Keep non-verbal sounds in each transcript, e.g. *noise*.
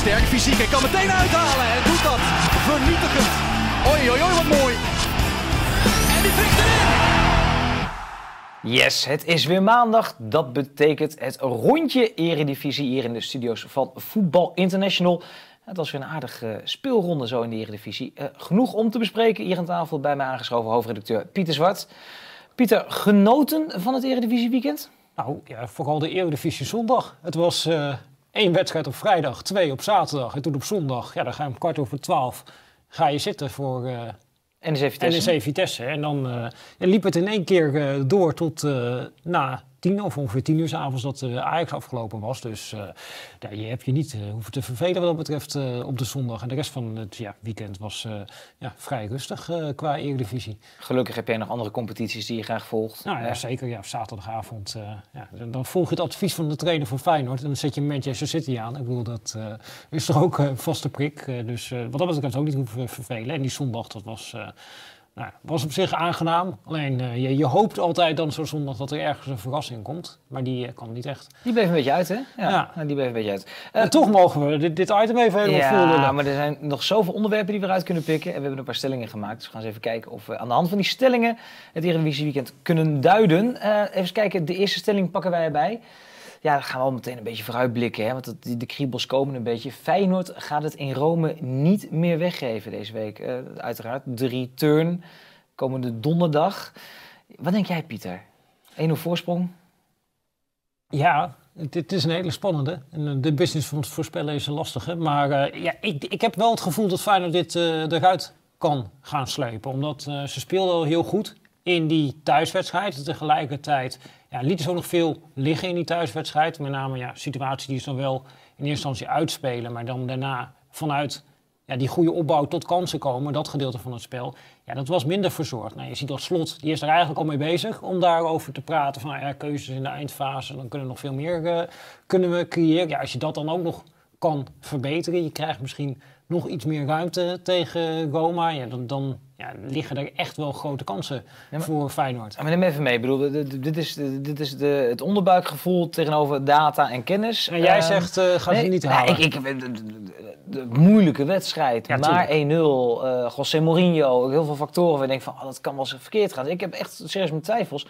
sterk fysiek en kan meteen uithalen. En doet dat vernietigend. Oei, oei, oei, wat mooi. En die prikt erin. Yes, het is weer maandag. Dat betekent het rondje Eredivisie hier in de studio's van Voetbal International. Het was weer een aardige speelronde zo in de Eredivisie. Uh, genoeg om te bespreken. Hier aan tafel bij mij aangeschoven hoofdredacteur Pieter Zwart. Pieter, genoten van het Eredivisie weekend? Nou, ja, vooral de Eredivisie zondag. Het was uh, één wedstrijd op vrijdag, twee op zaterdag en toen op zondag. Ja, dan ga je om kwart over twaalf ga je zitten voor... Uh, NEC Vitesse. NEC Vitesse. En dan uh, liep het in één keer door tot na tien of ongeveer tien uur s avonds dat uh, Ajax afgelopen was. Dus ja, je hebt je niet uh, hoeven te vervelen wat dat betreft op de zondag. En de rest van het ja, weekend was ja, vrij rustig qua Eredivisie. Gelukkig heb jij nog andere competities die je graag volgt. Nou ja, zeker. Ja, zaterdagavond. ja, dan volg je het advies van de trainer van Feyenoord. En dan zet je Manchester City aan. Ik bedoel, dat is toch ook een vaste prik. dus wat dat betreft ook niet hoeven vervelen. En die zondag, dat was nou, was op zich aangenaam. Alleen uh, je, je, hoopt altijd dan zo zondag dat er ergens een verrassing komt. Maar die uh, kwam niet echt. Die bleef een beetje uit, hè? Ja, ja. die bleef een beetje uit. Uh, toch mogen we dit, dit item even helemaal ja, Ja, maar er zijn nog zoveel onderwerpen die we eruit kunnen pikken. En we hebben een paar stellingen gemaakt. Dus we gaan eens even kijken of we aan de hand van die stellingen het Eredivisie Weekend kunnen duiden. even kijken, de eerste stelling pakken wij erbij. Ja, dan gaan we al meteen een beetje vooruitblikken. Hè? Want de, kriebels komen een beetje. Feyenoord gaat het in Rome niet meer weggeven deze week. Uh, uiteraard, de return komende donderdag. Wat denk jij, Pieter? 1-0 voorsprong? Ja, het, is een hele spannende. En eh, de business van het voorspellen is een lastige. Maar uh, ja, ik, ik heb wel het gevoel dat Feyenoord dit eruit kan gaan slepen. Omdat ze speelden al heel goed in die thuiswedstrijd. Tegelijkertijd ja, lieten ze ook nog veel liggen in die thuiswedstrijd. Met name ja, situaties die ze dan wel in eerste instantie uitspelen, maar dan daarna vanuit ja, die goede opbouw tot kansen komen, dat gedeelte van het spel, ja, dat was minder verzorgd. Nou, je ziet dat Slot, die is er eigenlijk al mee bezig om daarover te praten. Van ja, keuzes in de eindfase, dan kunnen we nog veel meer uh, kunnen we creëren. Ja, als je dat dan ook nog kan verbeteren, je krijgt misschien nog iets meer ruimte tegen Roma, ja, dan, dan ja, liggen er echt wel grote kansen voor Feyenoord. Maar neem even mee. Ik bedoel, dit is, dit is de, het onderbuikgevoel tegenover data en kennis. En jij uh, zegt, uh, gaan ze niet halen. ik, ik, de, de, moeilijke wedstrijd, ja, maar 1-0, uh, José Mourinho, heel veel factoren waar je denkt van, oh, dat kan wel eens verkeerd gaan. Ik heb echt serieus mijn twijfels.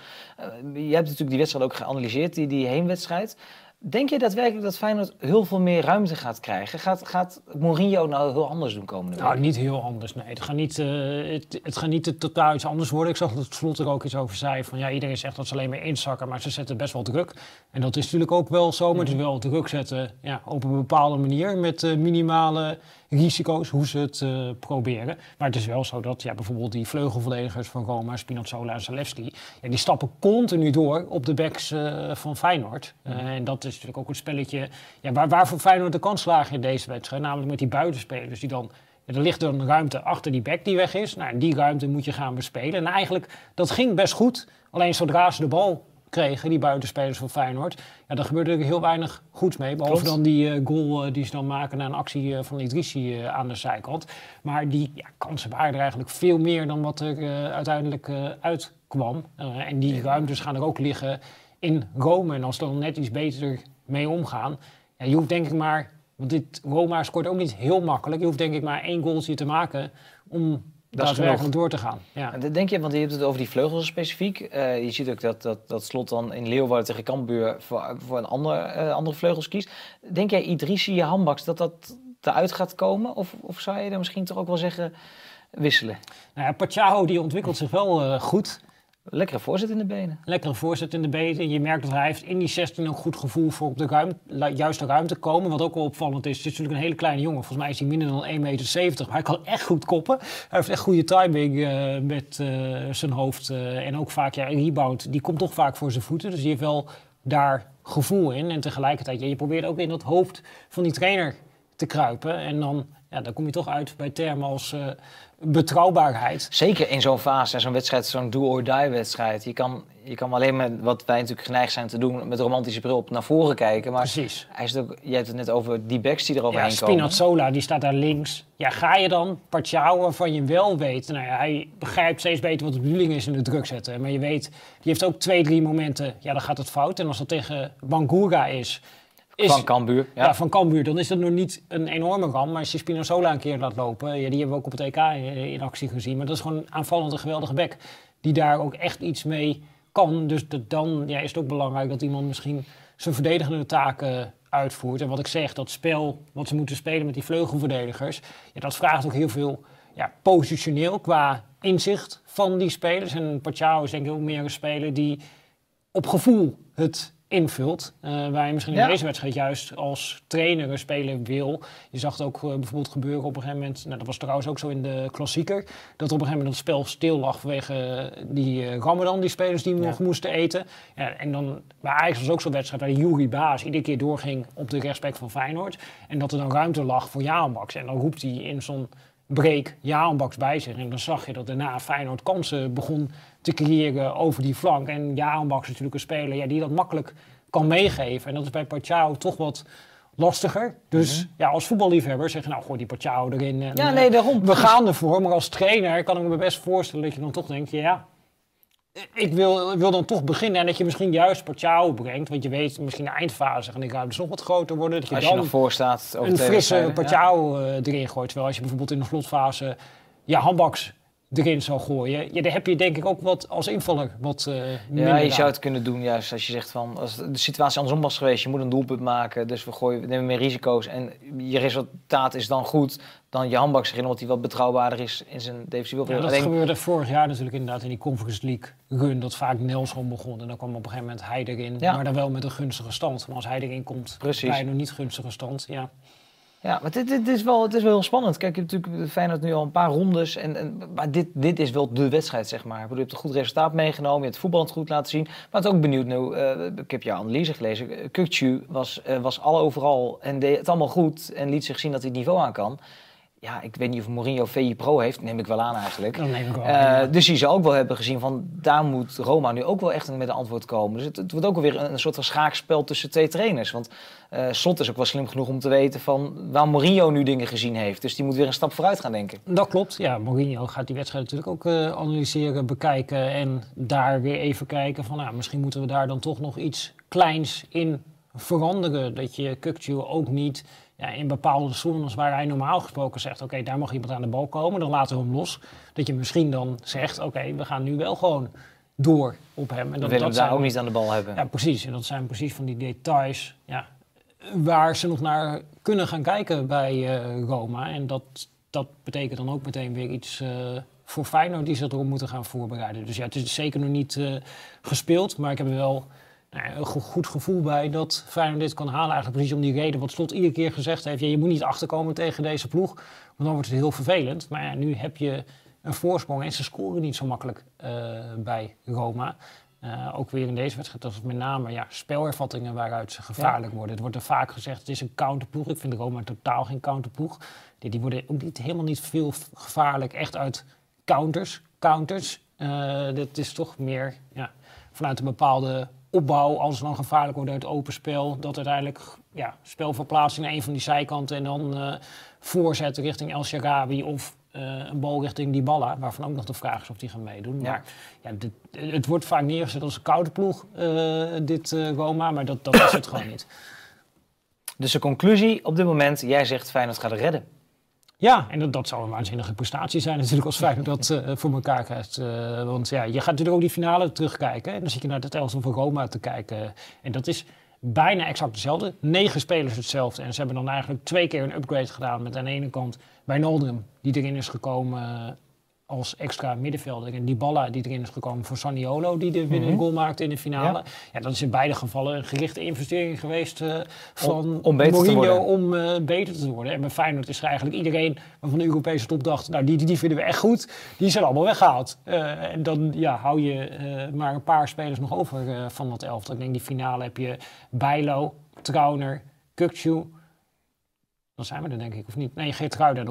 je hebt natuurlijk die wedstrijd ook geanalyseerd, die, die heenwedstrijd. Denk je daadwerkelijk dat Feyenoord heel veel meer ruimte gaat krijgen? Gaat, gaat Mourinho nou heel anders doen komende week? Nou, niet heel anders, nee. Het gaat niet, uh, het, het, gaat niet totaal iets anders worden. Ik zag dat Slot er ook iets over zei. Van, ja, iedereen zegt dat ze alleen maar inzakken, maar ze zetten best wel druk. En dat is natuurlijk ook wel zo, maar het is mhm. wel druk zetten ja, op een bepaalde manier. Met uh, minimale risico's, hoe ze het uh, proberen. Maar het is wel zo dat ja, bijvoorbeeld die vleugelverdedigers van Roma, Spinazzola en Zalewski, ja, die stappen continu door op de backs uh, van Feyenoord. Uh, en dat is natuurlijk ook een spelletje ja, waar, waarvoor Feyenoord de kans slagen in deze wedstrijd. Namelijk met die buitenspelers die dan er ligt dan ruimte achter die back die weg is. Nou, die ruimte moet je gaan bespelen. En eigenlijk, dat ging best goed. Alleen zodra ze de bal kregen, die buitenspelers van Feyenoord. Ja, daar gebeurde er heel weinig goeds mee. Behalve dan die uh, goal uh, die ze dan maken na een actie uh, van Idrissi aan de zijkant. Maar die ja, kansen waren er eigenlijk veel meer dan wat er uiteindelijk uitkwam. en die ruimtes gaan er ook liggen in Rome. En als ze dan net iets beter mee omgaan. Ja, je hoeft denk ik maar, want dit Roma scoort ook niet heel makkelijk. Je hoeft denk ik maar één goaltje te maken om dat daadwerkelijk door te gaan. Ja. Denk je, want je hebt het over die vleugels specifiek. Uh, je ziet ook dat, dat, dat Slot dan in Leeuwarden tegen Kampbuur voor, voor een ander, uh, andere vleugels kiest. Denk jij Idrissi, Hambaks, dat dat eruit gaat komen? Of, of zou je dan misschien toch ook wel zeggen wisselen? Nou ja, Pachaho die ontwikkelt zich wel uh, goed. Lekkere voorzet in de benen. Lekkere voorzet in de benen. Je merkt dat hij in die 16 ook goed gevoel voor op de ruimte, juiste ruimte komen. Wat ook wel opvallend is, het is natuurlijk een hele kleine jongen. Volgens mij is hij minder dan 1,70 meter. Maar hij kan echt goed koppen. Hij heeft echt goede timing uh, met uh, zijn hoofd. Uh, en ook vaak, ja, een rebound, die komt toch vaak voor zijn voeten. Dus die heeft wel daar gevoel in. En tegelijkertijd, ja, je probeert ook in dat hoofd van die trainer te kruipen. En dan, ja, dan kom je toch uit bij termen als betrouwbaarheid. Zeker in zo'n fase, zo'n wedstrijd, zo'n do-or-die-wedstrijd. Je kan, je kan alleen met wat wij natuurlijk geneigd zijn te doen, met romantische bril op naar voren kijken. Maar Precies. Hij is ook, je hebt het net over die backs die eroverheen ja, komen. Spinazzola, die staat daar links. Ja, ga je dan Partiao, waarvan je wel weet... Nou ja, hij begrijpt steeds beter wat de bedoeling is in de druk zetten. Maar je weet, die heeft ook twee, drie momenten, ja, dan gaat het fout. En als dat tegen Bangura is is, Van Cambuur. ja. Ja. van Cambuur, dan is dat nog niet een enorme ramp. Maar als je Spinazzola een keer laat lopen, ja, die hebben we ook op het EK in, in actie gezien. Maar dat is gewoon een aanvallende geweldige bek die daar ook echt iets mee kan. Dus dat, dan ja, is het ook belangrijk dat iemand misschien zijn verdedigende taken uitvoert. En wat ik zeg, dat spel wat ze moeten spelen met die vleugelverdedigers, ja, dat vraagt ook heel veel ja, positioneel qua inzicht van die spelers. En Pachao is denk ik ook meer een speler die op gevoel het invult. eh, waar je misschien in Ja. deze wedstrijd juist als trainer een speler wil. Je zag het ook eh, bijvoorbeeld gebeuren op een gegeven moment. Nou, dat was trouwens ook zo in de klassieker. Dat op een gegeven moment het spel stil lag vanwege eh, die eh, Ramadan, die spelers die Ja. nog moesten eten. Ja, en dan bij Ajax was ook zo'n wedstrijd waar Jury Baas iedere keer doorging op de rechtsback van Feyenoord. En dat er dan ruimte lag voor Jaanbaks. En dan roept hij in zo'n break Jaanbaks bij zich. En dan zag je dat daarna Feyenoord kansen begon te creëren over die flank. En Jaanbaks is natuurlijk een speler ja, die dat makkelijk kan meegeven. En dat is bij Pachao toch wat lastiger. Dus ja, als voetballiefhebber zeg je nou, gooi die Pachao erin. En, Mhm. Ja, eh, nee, daarom. we gaan ervoor. Maar als trainer kan ik me best voorstellen dat je dan toch denkt, ja, ik wil, ik wil dan toch beginnen. En dat je misschien juist Pachao brengt. Want je weet, misschien de eindfase gaan die ruimtes nog wat groter worden. Dat je Als je dan nog voor staat over een frisse ja. Pachao eh, erin gooit. Terwijl als je bijvoorbeeld in de slotfase ja, handbaks erin zou gooien. Ja, dan heb je denk ik ook wat als invaller wat minder Ja, je aan. zou het kunnen doen juist als je zegt van, als de situatie andersom was geweest, je moet een doelpunt maken, dus we, gooien, we nemen meer risico's en je resultaat is dan goed, dan je handbaks erin, omdat hij wat betrouwbaarder is in zijn defensieve Ja, dat Alleen- gebeurde vorig jaar natuurlijk inderdaad in die Conference League run. Dat vaak Nelson begon en dan kwam op een gegeven moment hij erin. Ja. Maar dan wel met een gunstige stand. Maar als hij erin komt, Precies. bij een niet gunstige stand. Ja. Ja, maar dit, dit is wel, het is wel heel spannend. Kijk, je hebt natuurlijk Feyenoord nu al een paar rondes. En, en, maar dit, dit is wel de wedstrijd, zeg maar. Je hebt een goed resultaat meegenomen. Je hebt voetbal goed laten zien. Maar het ook benieuwd nu. eh, ik heb jouw analyse gelezen. Uh, Kukcu was, eh, was al overal en deed het allemaal goed. En liet zich zien dat hij het niveau aan kan. Ja, ik weet niet of Mourinho VI Pro heeft. Neem ik wel aan eigenlijk. Dan neem ik wel. Eh, ja. dus die zou ook wel hebben gezien van daar moet Roma nu ook wel echt met een antwoord komen. Dus het, het wordt ook weer een, een soort van schaakspel tussen twee trainers. Want eh Slot is ook wel slim genoeg om te weten van waar Mourinho nu dingen gezien heeft. Dus die moet weer een stap vooruit gaan denken. Dat klopt. Ja, Mourinho gaat die wedstrijd natuurlijk ook eh, analyseren, bekijken en daar weer even kijken van, nou, misschien moeten we daar dan toch nog iets kleins in veranderen. Dat je Kukcu ook niet ja, in bepaalde zones waar hij normaal gesproken zegt, oké, daar mag iemand aan de bal komen, dan laten we hem los. Dat je misschien dan zegt, oké, we gaan nu wel gewoon door op hem. En We dat, willen dat daar zijn- ook niet aan de bal hebben. ja, precies. En dat zijn precies van die details ja, waar ze nog naar kunnen gaan kijken bij eh, Roma. En dat, dat betekent dan ook meteen weer iets eh, voor Feyenoord die ze erop moeten gaan voorbereiden. Dus ja, het is zeker nog niet eh, gespeeld, maar ik heb wel nou een go- goed gevoel bij dat Feyenoord dit kan halen. Eigenlijk precies om die reden wat Slot iedere keer gezegd heeft. Ja, je moet niet achterkomen tegen deze ploeg, want dan wordt het heel vervelend. Maar ja, nu heb je een voorsprong en ze scoren niet zo makkelijk eh, bij Roma. Eh, ook weer in deze wedstrijd, dat is met name ja, spelervattingen waaruit ze gevaarlijk worden. Het wordt er vaak gezegd, het is een counterploeg. Ik vind Roma totaal geen counterploeg. Die, die worden ook niet, helemaal niet veel gevaarlijk, echt uit counters. counters. Eh, dit is toch meer ja, vanuit een bepaalde opbouw, als ze dan gevaarlijk worden uit open spel, dat uiteindelijk ja, spelverplaatsing naar een van die zijkanten en dan eh voorzetten richting El Sharabi of eh, een bal richting Dybala, waarvan ook nog de vraag is of die gaan meedoen. Ja. Maar ja, dit, het wordt vaak neergezet als een koude ploeg, eh, dit Roma, maar dat, dat is het gewoon niet. Dus de conclusie op dit moment, jij zegt Feyenoord gaat het redden. Ja, en dat, zou een waanzinnige prestatie zijn natuurlijk als Feyenoord dat eh, voor elkaar krijgt. Eh, want ja, je gaat natuurlijk ook die finale terugkijken. En dan zit je naar het elftal van Roma te kijken. En dat is bijna exact hetzelfde. Negen spelers hetzelfde. En ze hebben dan eigenlijk twee keer een upgrade gedaan. Met aan de ene kant Wijnaldum, die erin is gekomen als extra middenvelder. En Dybala, die erin is gekomen voor Saniolo, die de winnende Mhm. goal maakte in de finale. Ja. Ja. dat is in beide gevallen een gerichte investering geweest eh, van om beter te Mourinho worden. om eh, beter te worden. En bij Feyenoord is er eigenlijk iedereen waarvan de Europese top dacht, nou die, die, die vinden we echt goed, die zijn allemaal weggehaald. Eh, en dan ja, hou je maar een paar spelers nog over van dat elftal. Ik denk die finale heb je Bijlo, Trauner, Kukcu. Dan zijn we er denk ik, of niet? Nee, nog. Geertruida,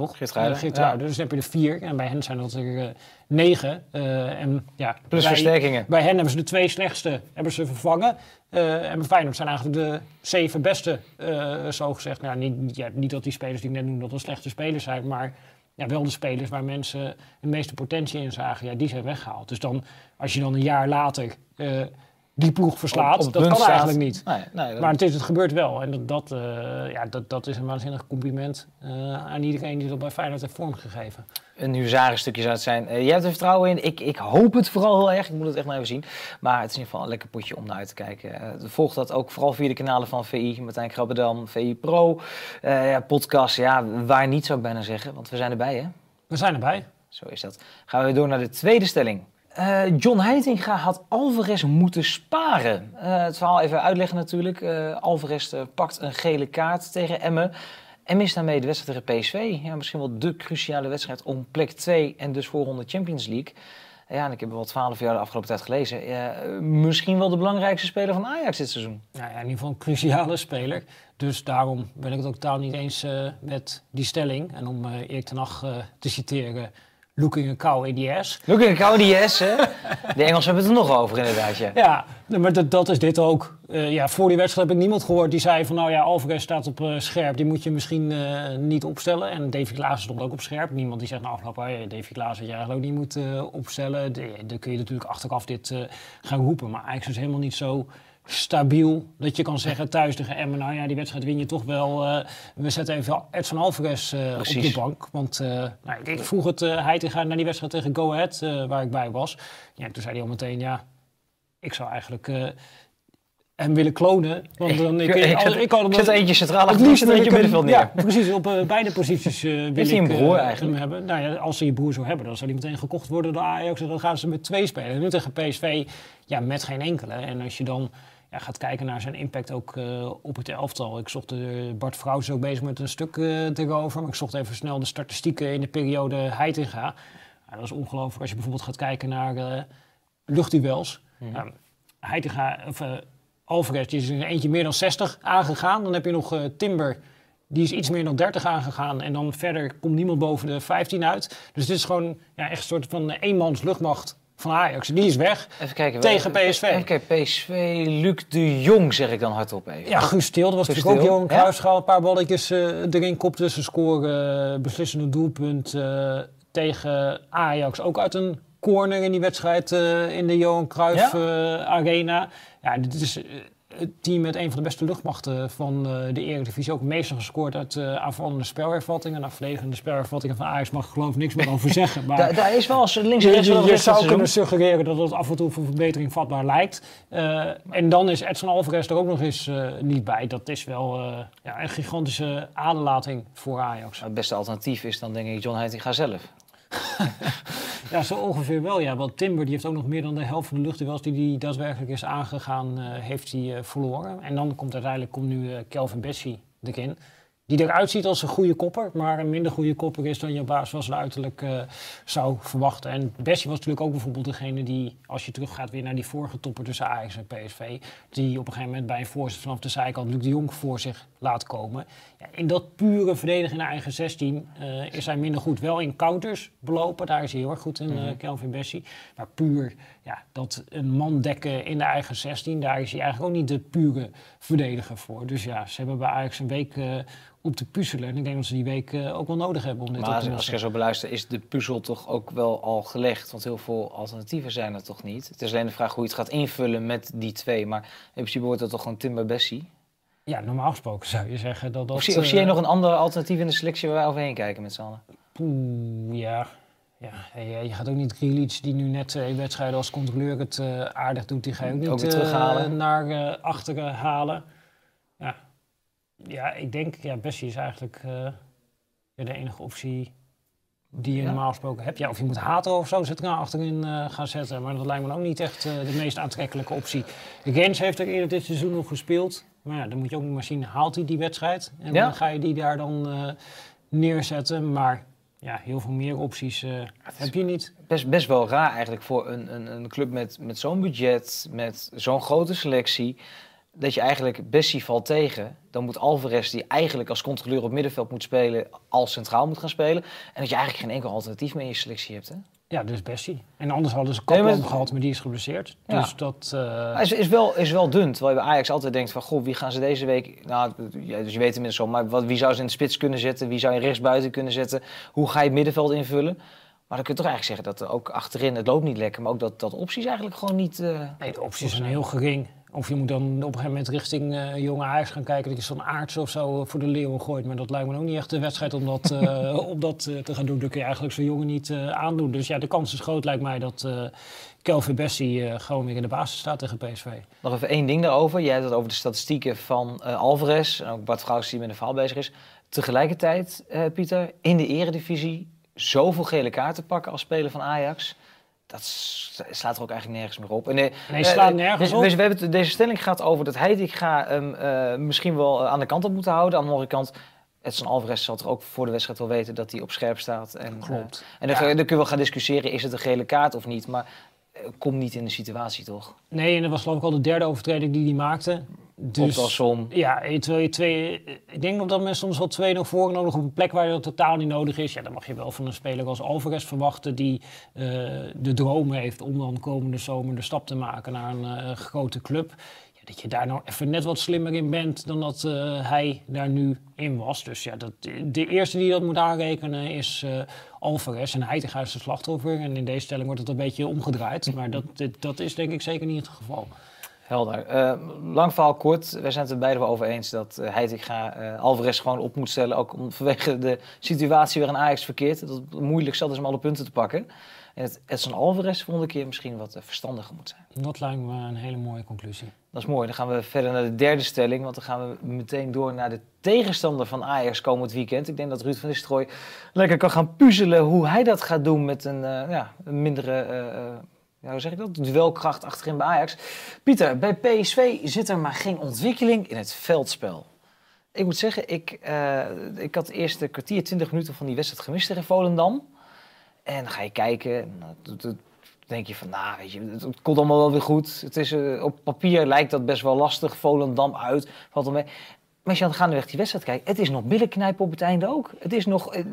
Eh, Geertruida. ja. Dus dan heb je er vier. En bij hen zijn dat er eh, negen. Eh, en, ja, Plus bij- versterkingen. bij hen hebben ze de twee slechtste hebben ze vervangen. En bij Feyenoord zijn eigenlijk de zeven beste, zo gezegd. Nou, niet, ja, niet dat die spelers die ik net noemde, dat dat slechte spelers zijn. Maar ja, wel de spelers waar mensen de meeste potentie in zagen. Ja, die zijn weggehaald. Dus dan, als je dan een jaar later die ploeg verslaat. op dat kan staat. eigenlijk niet. Nee, nee, dat- Maar het, is, het gebeurt wel. En dat, dat, eh, ja, dat, dat is een waanzinnig compliment eh, aan iedereen die dat bij Feyenoord heeft vormgegeven. een huzarenstukje zou het zijn. Eh, jij hebt er vertrouwen in. Ik, ik hoop het vooral heel erg. Ik moet het echt nog even zien. Maar het is in ieder geval een lekker potje om naar uit te kijken. Volg dat ook vooral via de kanalen van VI, Martijn Grabbedam, VI Pro, ja, podcast. Ja, waar niet zou ik bijna zeggen, want we zijn erbij hè. We zijn erbij. Zo is dat. Gaan we door naar de tweede stelling. Eh, John Heitinga had Alvarez moeten sparen. Eh, het verhaal even uitleggen natuurlijk. Eh, Alvarez pakt een gele kaart tegen Emmen. En mist daarmee de wedstrijd tegen PSV. Ja, misschien wel de cruciale wedstrijd om plek 2 en dus voorronde Champions League. Ja, en ik heb wel 12 jaar de afgelopen tijd gelezen. Misschien wel de belangrijkste speler van Ajax dit seizoen. Nou ja, in ieder geval een cruciale speler. Dus daarom ben ik het ook totaal niet eens met die stelling. En om Erik ten Hag te citeren, looking a cow in the ass. Look at Cody yes, hè? De Engelsen hebben het er nog over inderdaad, ja. Ja, maar dat, dat is dit ook. Eh, ja, voor die wedstrijd heb ik niemand gehoord die zei van... nou ja, Alvarez staat op eh, scherp, die moet je misschien eh, niet opstellen. En Davy Klaassen stond ook op scherp. Niemand die zegt na afloop, hey, Davy Klaassen had je eigenlijk ook niet moet eh, opstellen. Dan kun je natuurlijk achteraf dit gaan roepen. Maar Ajax is helemaal niet zo stabiel dat je kan zeggen thuis tegen Emmen... nou ja, die wedstrijd win je toch wel. eh, we zetten even Edson Alvarez eh, op de bank. Want eh, nou, ik, vroeg het uh, hij te gaan naar die wedstrijd tegen Go Ahead, waar ik bij was. Ja, toen zei hij al meteen, ja, ik zou eigenlijk hem willen klonen. Want dan, ik, ik, ik, zet eentje centraal achter, liefst er wil eentje middenveld neer. Ja, precies. Op beide posities eh wil ik een broer eigenlijk? hem hebben. Nou ja, als ze je broer zou hebben, dan zou hij meteen gekocht worden door Ajax. En dan gaan ze met twee spelen. En nu tegen PSV, ja, met geen enkele. En als je dan ja, gaat kijken naar zijn impact ook eh, op het elftal. Ik zocht, de Bart Vrouw is ook bezig met een stuk eh erover. Maar ik zocht even snel de statistieken in de periode Heitinga. Dat is ongelooflijk als je bijvoorbeeld gaat kijken naar eh luchtduels. Mhm. Heitinga, of uh, Alvarez, die is er eentje meer dan 60 aangegaan. Dan heb je nog uh, Timber, die is iets meer dan 30 aangegaan. En dan verder komt niemand boven de 15 uit. Dus dit is gewoon ja, echt een soort van eenmans luchtmacht van Ajax. Die is weg Even kijken. tegen PSV. Even kijken, PSV, Luc de Jong zeg ik dan hardop even. Ja, Guus dat was natuurlijk ook Johan. Cruijffschaal. Een paar balletjes eh, erin kopte tussen scoren. beslissende doelpunt eh, tegen Ajax. Ook uit een corner in die wedstrijd eh, in de Johan Cruijff Arena. Ja, dit is het team met een van de beste luchtmachten van eh, de Eredivisie. Ook meeste gescoord uit eh aanvallende spelhervattingen. Nou, verdedigende spelhervattingen van Ajax mag ik geloof ik niks meer over zeggen. *laughs* Maar Daar, daar is wel eens links en je, rechts je- je zou kunnen suggereren dat het af en toe voor verbetering vatbaar lijkt. Eh, en dan is Edson Alvarez er ook nog eens eh, niet bij. Dat is wel eh, ja, een gigantische aderlating voor Ajax. Het beste alternatief is dan denk ik John Heitinga zelf. *laughs* Ja, zo ongeveer wel. Ja. Want Timber die heeft ook nog meer dan de helft van de luchtduels die hij daadwerkelijk is aangegaan, eh, heeft hij eh, verloren. En dan komt uiteindelijk komt nu eh, Kelvin Bessie erin. Die eruit ziet als een goede kopper, maar een minder goede kopper is dan je van zijn uiterlijk eh, zou verwachten. En Bessie was natuurlijk ook bijvoorbeeld degene die, als je teruggaat weer naar die vorige topper tussen Ajax en PSV, die op een gegeven moment bij een voorzet vanaf de zijkant Luc de Jong voor zich laat komen. Ja, in dat pure verdedigen in de eigen 16 eh, is hij minder goed. Wel in counters belopen, daar is hij heel erg goed in, eh, Kelvin Bessie. Maar puur ja, dat een man dekken in de eigen 16, daar is hij eigenlijk ook niet de pure verdediger voor. Dus ja, ze hebben bij Ajax een week eh, op te puzzelen. En ik denk dat ze die week ook wel nodig hebben om dit op Maar te als, als je zo beluistert, is de puzzel toch ook wel al gelegd? Want heel veel alternatieven zijn er toch niet? Het is alleen de vraag hoe je het gaat invullen met die twee. Maar in principe wordt dat toch gewoon Timber Bessie? Ja, normaal gesproken zou je zeggen dat dat... Of, zie, of zie je eh, nog een andere alternatief in de selectie waar wij overheen kijken met z'n allen? Poeh, ja. Ja, je, je gaat ook niet Grealish, die nu net twee wedstrijden als controleur het eh, aardig doet, die ga je ook niet Ook weer eh, terughalen. naar eh, achteren halen. Ja. ja, ik denk, ja, Bessie is eigenlijk eh, de enige optie die je Ja. normaal gesproken hebt. Ja, of je moet Hato of zo zitten achterin eh, gaan zetten, maar dat lijkt me ook niet echt eh, de meest aantrekkelijke optie. Gens heeft er eerder dit seizoen nog gespeeld, maar ja, dan moet je ook nog maar zien, haalt hij die wedstrijd? En Ja. dan ga je die daar dan eh, neerzetten, maar ja, heel veel meer opties eh, heb je niet. Best, best wel raar eigenlijk voor een, een, een club met, met zo'n budget, met zo'n grote selectie. Dat je eigenlijk Bessie valt tegen. Dan moet Alvarez, die eigenlijk als controleur op middenveld moet spelen, als centraal moet gaan spelen. En dat je eigenlijk geen enkel alternatief meer in je selectie hebt. Hè? Ja, dus Bessie. En anders hadden ze Nee, Kaplan maar- gehad, maar die is geblesseerd. Ja. Dus dat... eh, Maar is, is, wel, is wel dun, terwijl je bij Ajax altijd denkt van... Goh, wie gaan ze deze week... Nou, ja, dus je weet inmiddels al, maar wat, wie zou ze in de spits kunnen zetten? Wie zou je rechtsbuiten kunnen zetten? Hoe ga je het middenveld invullen? Maar dan kun je toch eigenlijk zeggen dat ook achterin, het loopt niet lekker, maar ook dat, dat opties eigenlijk gewoon niet... eh, Nee, de opties zijn heel gering. Of je moet dan op een gegeven moment richting eh, jonge Ajax gaan kijken dat je zo'n aards of zo voor de leeuwen gooit. Maar dat lijkt me ook niet echt de wedstrijd om dat, eh, *laughs* om dat eh, te gaan doen. Dat kun je eigenlijk zo'n jongen niet eh, aandoen. Dus ja, de kans is groot lijkt mij dat eh Kelvin Bessie eh, gewoon weer in de basis staat tegen PSV. Nog even één ding daarover. Jij hebt het over de statistieken van eh, Alvarez en ook Bart Vrouws die met een verhaal bezig is. Tegelijkertijd, eh, Pieter, in de eredivisie zoveel gele kaarten pakken als speler van Ajax. Dat slaat er ook eigenlijk nergens meer op. En, eh, Nee, slaat eh, nergens dus- op. dus we hebben deze stelling gaat over dat Heitinga hem eh, misschien wel aan de kant op moeten houden. Aan de andere kant, Edson Alvarez zal toch ook voor de wedstrijd wel weten dat hij op scherp staat. En, Klopt. en dan, Ja. dan kunnen we gaan discussiëren, is het een gele kaart of niet? Maar kom niet in de situatie, toch? Nee, en dat was geloof ik al de derde overtreding die hij maakte. Dus, Optelsom. Ja, eh, terwijl je twee, eh, ik denk dat mensen soms wel twee nog voor nog op een plek waar dat totaal niet nodig is. Ja, dan mag je wel van een speler als Alvarez verwachten die eh, de droom heeft om dan komende zomer de stap te maken naar een eh, grote club. Dat je daar nou even net wat slimmer in bent dan dat eh, hij daar nu in was. Dus ja, dat, de eerste die dat moet aanrekenen is eh, Alvarez. En Heitinga is de slachtoffer. En in deze stelling wordt het een beetje omgedraaid. Maar dat, dat is denk ik zeker niet het geval. Helder. Eh, lang verhaal kort. Wij zijn het er beide wel over eens dat uh, Heitinga Alvarez gewoon op moet stellen. Ook om, vanwege de situatie waarin Ajax verkeert. Dat het moeilijk zat is om alle punten te pakken. En dat Edson Alvarez volgende keer misschien wat verstandiger moet zijn. Dat lijkt me een hele mooie conclusie. Dat is mooi. Dan gaan we verder naar de derde stelling. Want dan gaan we meteen door naar de tegenstander van Ajax komend weekend. Ik denk dat Ruud van Nistelrooy lekker kan gaan puzzelen hoe hij dat gaat doen met een, uh, ja, een mindere... Uh, ja, hoe zeg ik dat? Duelkracht achterin bij Ajax. Pieter, bij PSV zit er maar geen ontwikkeling in het veldspel. Ik moet zeggen, ik, ik had de eerste kwartier, 20 minuten van die wedstrijd gemist tegen Volendam. En dan ga je kijken, dan denk je van, nou, weet je, het komt allemaal wel weer goed. Het is, uh, op papier lijkt dat best wel lastig. Volendam uit, valt er mee. Maar als je aan het gaandeweg die wedstrijd kijkt, het is nog billenknijpen op het einde ook. Het is nog, eh,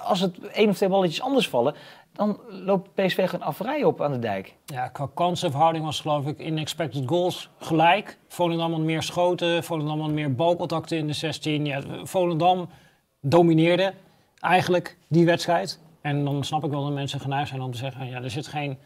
als het één of twee balletjes anders vallen, dan loopt PSV gewoon averij op aan de dijk. Ja, qua kansenverhouding was geloof ik in expected goals gelijk. Volendam had meer schoten, Volendam had meer balcontacten in de 16. Ja, Volendam domineerde eigenlijk die wedstrijd. En dan snap ik wel dat mensen geneigd zijn om te zeggen, ja, er zit geen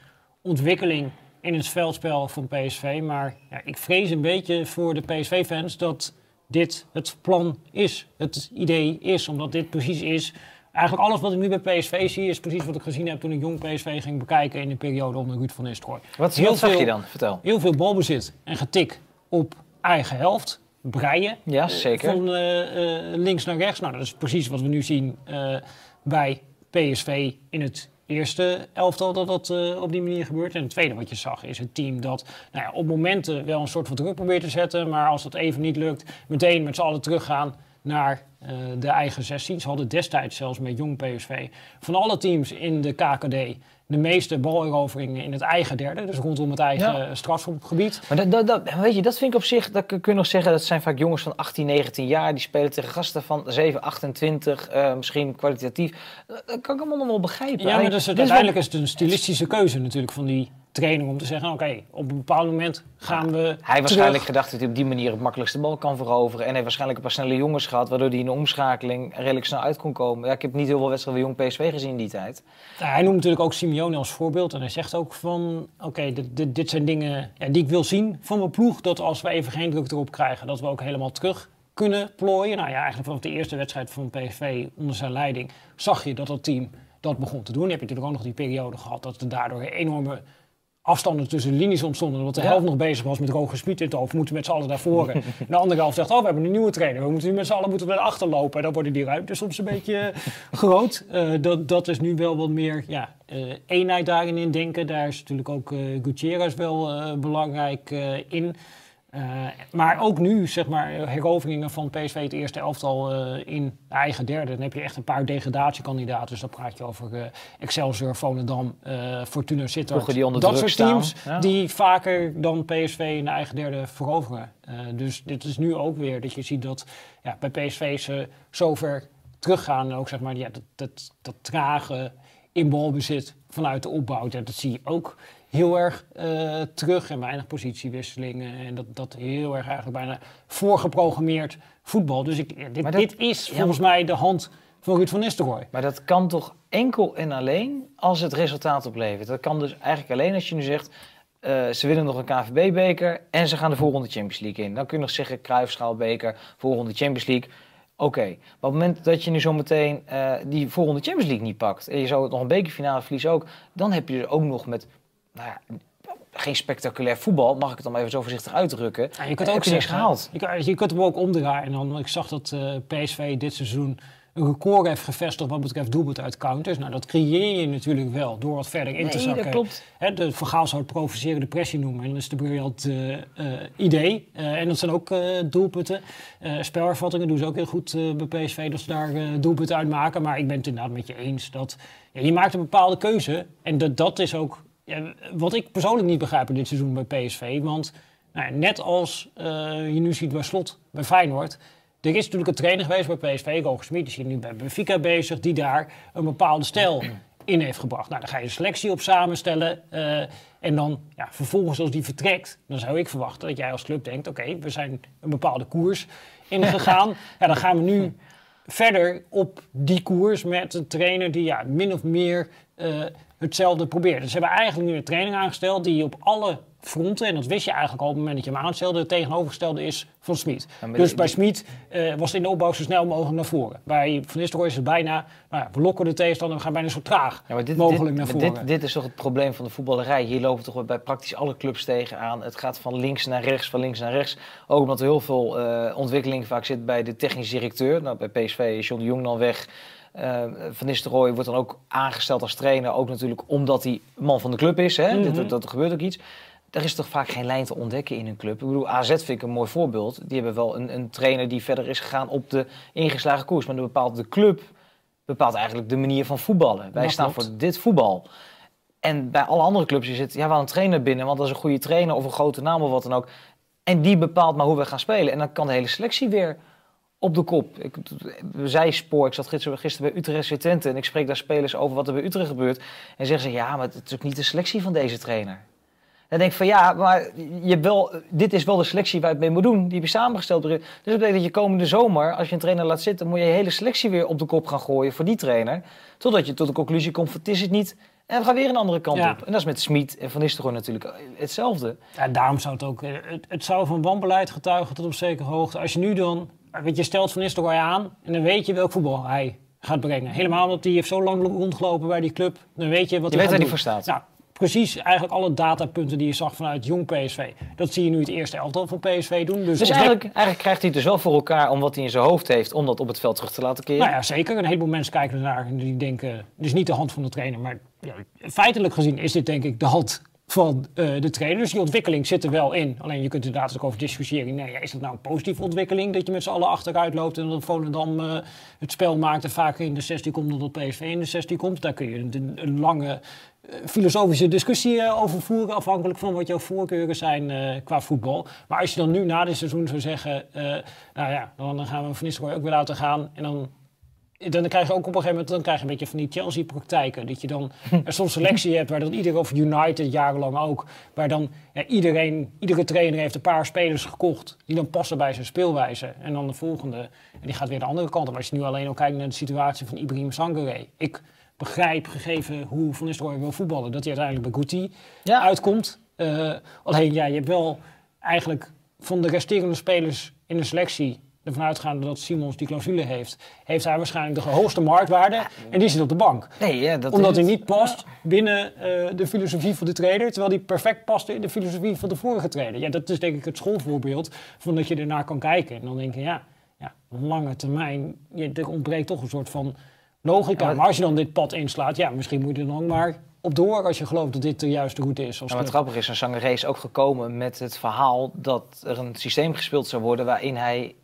ontwikkeling in het veldspel van PSV. Maar ja, ik vrees een beetje voor de PSV-fans dat dit het plan is, het idee is, omdat dit precies is Eigenlijk alles wat ik nu bij PSV zie, is precies wat ik gezien heb toen ik jong PSV ging bekijken in de periode onder Ruud van Nistelrooy. Wat, heel wat zag je dan? Vertel. Heel veel balbezit en getik op eigen helft. Breien. Ja, zeker. Van uh, uh, links naar rechts. Nou, dat is precies wat we nu zien uh, bij PSV in het eerste elftal dat dat uh, op die manier gebeurt. En het tweede wat je zag is het team dat nou ja, op momenten wel een soort van druk probeert te zetten. Maar als dat even niet lukt, meteen met z'n allen teruggaan naar uh, de eigen 16. Ze hadden destijds zelfs met jong PSV van alle teams in de KKD de meeste baleroveringen in het eigen derde. Dus rondom het eigen ja. strafschopgebied. Maar dat, dat, dat, weet je, dat vind ik op zich, dat kun je nog zeggen, dat zijn vaak jongens van 18, 19 jaar. Die spelen tegen gasten van 7, 28, uh, misschien kwalitatief. Dat kan ik allemaal nog wel begrijpen. Ja, maar dus het, uiteindelijk is het een stilistische keuze natuurlijk van die trainer om te zeggen, oké, okay, op een bepaald moment gaan we Hij waarschijnlijk gedacht dat hij op die manier het makkelijkste bal kan veroveren. En hij heeft waarschijnlijk een paar snelle jongens gehad, waardoor hij in de omschakeling redelijk snel uit kon komen. Ja, ik heb niet heel veel wedstrijden jong PSV gezien in die tijd. Ja, hij noemt natuurlijk ook Simeone als voorbeeld. En hij zegt ook van, oké, okay, dit, dit, dit, zijn dingen ja, die ik wil zien van mijn ploeg. Dat als we even geen druk erop krijgen, dat we ook helemaal terug kunnen plooien. Nou ja, eigenlijk vanaf de eerste wedstrijd van PSV onder zijn leiding zag je dat dat team dat begon te doen. Dan heb je natuurlijk ook nog die periode gehad dat er daardoor een enorme afstanden tussen linies ontstonden. Omdat de ja. helft nog bezig was met Roger Smit in het hoofd. Moeten met z'n allen naar voren. *laughs* en de andere helft zegt, oh, we hebben een nieuwe trainer. We moeten nu met z'n allen moeten we naar achter lopen. En dan worden die ruimtes soms een beetje groot. Uh, dat, dat is nu wel wat meer ja, uh, eenheid daarin in denken. Daar is natuurlijk ook uh, Gutierrez wel belangrijk in. Uh, maar ook nu, zeg maar, heroveringen van PSV het eerste elftal uh, in eigen derde. Dan heb je echt een paar degradatiekandidaten. Dus dan praat je over uh, Excelsior, Volendam, Fortuna Sittard. Die onder dat soort teams ja. die vaker dan PSV in de eigen derde veroveren. dus dit is nu ook weer dat je ziet dat ja, bij PSV ze zover teruggaan. En ook zeg maar, ja, dat, dat, dat trage in balbezit vanuit de opbouw. Dat, dat zie je ook heel erg uh, terug en weinig positiewisselingen. En dat, dat heel erg eigenlijk bijna voorgeprogrammeerd voetbal. Dus ik, dit, dat, dit is volgens ja, mij de hand voor Ruud van Nistelrooy. Maar dat kan toch enkel en alleen als het resultaat oplevert. Dat kan dus eigenlijk alleen als je nu zegt... eh, ze winnen nog een KVB-beker en ze gaan de volgende Champions League in. Dan kun je nog zeggen Cruijffschaalbeker, volgende Champions League. Oké, maar op het moment dat je nu zo meteen eh, die volgende Champions League niet pakt... en je zou nog een bekerfinale verliezen ook... dan heb je er ook nog met... Nou ja, geen spectaculair voetbal, mag ik het dan maar even zo voorzichtig uitdrukken. Ja, je kunt heb ook niks gehaald. Je, je kunt hem ook omdraaien. En dan, ik zag dat eh, PSV dit seizoen een record heeft gevestigd wat betreft doelpunt uit counters. Nou, dat creëer je natuurlijk wel door wat verder in te Nee, zakken. dat klopt. Hè, de zou het provocerende pressie noemen. En dat is de briljant eh, eh, idee. Eh, en dat zijn ook eh, doelpunten. Eh spelervattingen doen ze ook heel goed eh, bij PSV. Dat ze daar eh, doelpunten uit maken. Maar ik ben het inderdaad met je eens dat ja, je maakt een bepaalde keuze. En dat, dat is ook ja, wat ik persoonlijk niet begrijp in dit seizoen bij PSV. Want nou ja, net als eh, je nu ziet bij Slot, bij Feyenoord... Er is natuurlijk een trainer geweest bij PSV, Roger Smit, die is nu bij Benfica bezig, die daar een bepaalde stijl in heeft gebracht. Nou, dan ga je een selectie op samenstellen eh, en dan ja, vervolgens als die vertrekt, dan zou ik verwachten dat jij als club denkt, oké, we zijn een bepaalde koers ingegaan. *laughs* ja, dan gaan we nu verder op die koers met een trainer die ja, min of meer eh, hetzelfde probeert. Dus ze hebben eigenlijk nu een trainer aangesteld die op alle fronten, en dat wist je eigenlijk al op het moment dat je hem aanstelde, het tegenovergestelde is van Smit. Ja, dus bij Smit eh, was het in de opbouw zo snel mogelijk naar voren. Bij Van Nistelrooy is het bijna, nou ja, we lokken de tegenstander, we gaan bijna zo traag Ja, dit, mogelijk dit, naar voren. Dit, dit is toch het probleem van de voetballerij. Hier lopen toch bij praktisch alle clubs tegenaan. Het gaat van links naar rechts, van links naar rechts. Ook omdat er heel veel eh, ontwikkeling vaak zit bij de technisch directeur. Nou, bij PSV is John de Jong dan weg. Eh, van Nistelrooy wordt dan ook aangesteld als trainer. Ook natuurlijk omdat hij man van de club is. Hè? Mhm. Dat, dat, er gebeurt ook iets. Er is toch vaak geen lijn te ontdekken in een club. Ik bedoel, AZ vind ik een mooi voorbeeld. Die hebben wel een, een trainer die verder is gegaan op de ingeslagen koers. Maar dan bepaalt de club bepaalt eigenlijk de manier van voetballen. Wij Dat staan klopt. voor dit voetbal. En bij alle andere clubs is het, ja, we halen een trainer binnen, want dat is een goede trainer of een grote naam of wat dan ook. En die bepaalt maar hoe we gaan spelen. En dan kan de hele selectie weer op de kop. Ik, zij spoor, ik zat gisteren, gisteren bij Utrecht Twente en ik spreek daar spelers over wat er bij Utrecht gebeurt. En zeggen ze, ja, maar het is ook niet de selectie van deze trainer. Dan denk ik van ja, maar je wel, dit is wel de selectie waar je het mee moet doen. Die heb je samengesteld. Dus dat betekent dat je komende zomer, als je een trainer laat zitten, moet je je hele selectie weer op de kop gaan gooien voor die trainer. Totdat je tot de conclusie komt van het is het niet. En we gaan weer een andere kant Ja. op. En dat is met Smit en Van Nistelrooy natuurlijk hetzelfde. Ja, daarom zou het ook, het, het zou van wanbeleid getuigen tot op zekere hoogte. Als je nu dan, weet je, stelt Van Nistelrooy aan en dan weet je welk voetbal hij gaat brengen. Helemaal omdat hij heeft zo lang rondgelopen bij die club, dan weet je wat Je hij weet waar hij voor staat. Nou, precies eigenlijk alle datapunten die je zag vanuit jong PSV. Dat zie je nu het eerste elftal van PSV doen. Dus, Dus eigenlijk, eigenlijk krijgt hij het dus wel voor elkaar om wat hij in zijn hoofd heeft, om dat op het veld terug te laten keren. Nou ja, zeker. Een heleboel mensen kijken ernaar en die denken, het is niet de hand van de trainer. Maar ja, feitelijk gezien is dit denk ik de hand van eh, de trainer. Dus die ontwikkeling zit er wel in. Alleen je kunt inderdaad ook over discussiëren. Nee, is dat nou een positieve ontwikkeling? Dat je met z'n allen achteruit loopt en dat Volendam eh, het spel maakt en vaak in de 16 komt dan dat PSV in de 16 komt. Daar kun je een, een lange eh, filosofische discussie over voeren, afhankelijk van wat jouw voorkeuren zijn qua voetbal. Maar als je dan nu na dit seizoen zou zeggen, nou ja, dan gaan we Van Nistelrooy ook weer laten gaan en dan dan krijg je ook op een gegeven moment dan krijg je een beetje van die Chelsea-praktijken. Dat je dan *laughs* er soms selectie hebt, waar dan iedereen, of United jarenlang ook, waar dan ja, iedereen, iedere trainer heeft een paar spelers gekocht die dan passen bij zijn speelwijze. En dan de volgende, en die gaat weer de andere kant op. Als je nu alleen al kijkt naar de situatie van Ibrahim Sangaré. Ik begrijp, gegeven hoe Van Nistelrooy wil voetballen, dat hij uiteindelijk bij Guti Ja. uitkomt. Eh, alleen, ja, je hebt wel eigenlijk van de resterende spelers in de selectie ervan uitgaande dat Simons die clausule heeft, heeft hij waarschijnlijk de hoogste marktwaarde en die zit op de bank. Nee, ja, dat Omdat hij niet past binnen eh, de filosofie van de trainer, terwijl hij perfect past in de filosofie van de vorige trainer. Ja, dat is denk ik het schoolvoorbeeld van dat je ernaar kan kijken. En dan denk je, ja, ja lange termijn, je, er ontbreekt toch een soort van logica. Ja, maar- als je dan dit pad inslaat, ja, misschien moet je er dan maar op door als je gelooft dat dit de juiste route is. Als club. grappige is, een Sangaré is ook gekomen met het verhaal dat er een systeem gespeeld zou worden waarin hij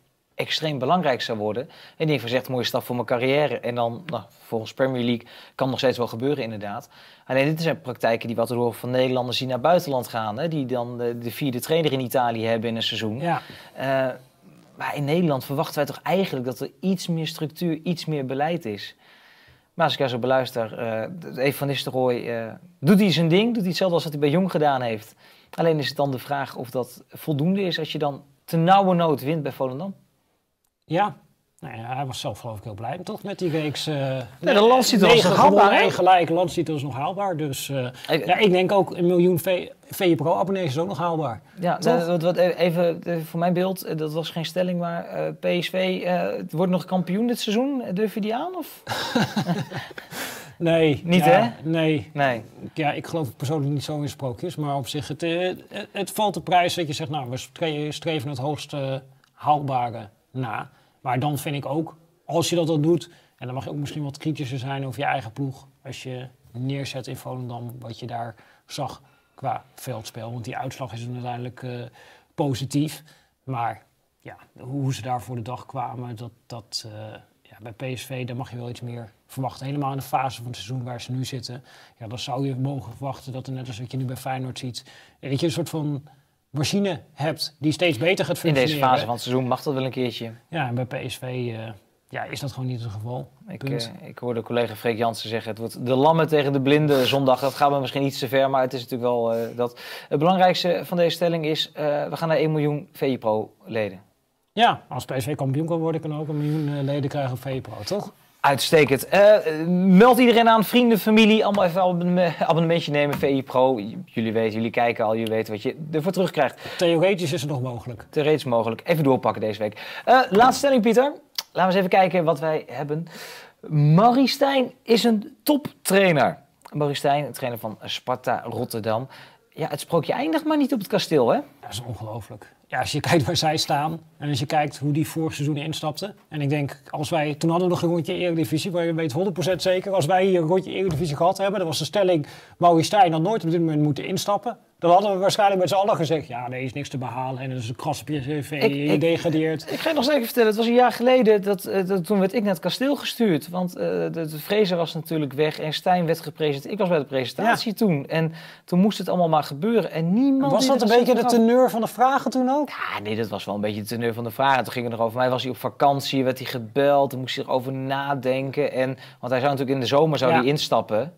extreem belangrijk zou worden. En die heeft gezegd, mooie stap voor mijn carrière. En dan, nou, volgens Premier League, kan nog steeds wel gebeuren inderdaad. Alleen dit zijn praktijken die wat we horen van Nederlanders die naar buitenland gaan. Hè, die dan de, de vierde trainer in Italië hebben in een seizoen. Ja, Eh, maar in Nederland verwachten wij toch eigenlijk dat er iets meer structuur, iets meer beleid is. Maar als ik jou zo beluister, eh Even van Nistelrooy, eh, doet hij zijn ding? Doet hij hetzelfde als wat hij bij Jong gedaan heeft? Alleen is het dan de vraag of dat voldoende is als je dan te nauwe nood wint bij Volendam. Ja. Nou ja, hij was zelf geloof ik heel blij, toch? Met die reeks. eh de landstitel was negen nog haalbaar, één gelijk. Landstitel is nog haalbaar. Dus eh, Ik- ja, ik denk ook een miljoen V- VE Pro abonnees is ook nog haalbaar. Ja, wat, wat, even eh, voor mijn beeld, eh, dat was geen stelling, maar eh, PSV eh, het wordt nog kampioen dit seizoen. Eh, Durf je die aan? Of? *laughs* Nee. Niet, ja, hè? Nee. Nee. Ja, ik geloof persoonlijk niet zo in sprookjes. Maar op zich, het, eh, het, het valt de prijs dat je zegt, nou, we stre- streven het hoogste haalbare na. Maar dan vind ik ook, als je dat dan doet, en dan mag je ook misschien wat kritischer zijn over je eigen ploeg. Als je neerzet in Volendam wat je daar zag qua veldspel. Want die uitslag is uiteindelijk eh, positief. Maar ja, hoe ze daar voor de dag kwamen, dat, dat eh, ja, bij PSV, daar mag je wel iets meer verwachten. Helemaal in de fase van het seizoen waar ze nu zitten. Ja, dan zou je mogen verwachten dat er net als wat je nu bij Feyenoord ziet, dat je een soort van machine hebt die steeds beter gaat In functioneren. deze fase van het seizoen mag dat wel een keertje. Ja, en bij PSV eh, ja, is dat gewoon niet het geval. Ik, eh, ik hoorde collega Freek Jansen zeggen, het wordt de lammen tegen de blinden zondag. Dat gaat me misschien iets te ver, maar het is natuurlijk wel eh, dat. Het belangrijkste van deze stelling is, we gaan naar 1 miljoen VI Pro leden. Ja, als PSV kampioen kan worden, kan ook een miljoen leden krijgen op VPRO, toch? Uitstekend. Eh, meld iedereen aan, vrienden, familie, allemaal even een abonnementje nemen, VI Pro. Jullie weten, jullie kijken al, jullie weten wat je ervoor terugkrijgt. Theoretisch is het nog mogelijk. Theoretisch mogelijk. Even doorpakken deze week. Eh, laatste stelling, Pieter. Laten we eens even kijken wat wij hebben. Marie Stijn is een toptrainer. Marie Stijn, een trainer van Sparta Rotterdam. Ja, het sprookje eindigt maar niet op het kasteel, hè? Dat is ongelooflijk. Ja, als je *laughs* kijkt waar zij staan en als je kijkt hoe die vorig seizoen instapten. En ik denk, als wij, toen hadden we nog een rondje Eredivisie, waar je weet 100% zeker, als wij hier een rondje Eredivisie gehad hebben, dan was de stelling, Maurice Stijn had nooit op dit moment moeten instappen. Dan hadden we waarschijnlijk met z'n allen gezegd, ja nee, is niks te behalen en dat is een kras op je cv, Ik- ik- ga je nog zeker vertellen, het was een jaar geleden, dat, eh, dat, toen werd ik naar het kasteel gestuurd. Want eh, de, de Fraser was natuurlijk weg en Stijn werd gepresenteerd. Ik was bij de presentatie toen. En toen moest het allemaal maar gebeuren. En niemand... Was dat een beetje de teneur van de vragen toen ook? Ja, nee, dat was wel een beetje de teneur van de vraag. En toen ging het nog over mij. Was hij op vakantie, werd hij gebeld, toen moest hij erover nadenken. En, want hij zou natuurlijk in de zomer zou Ja. hij instappen.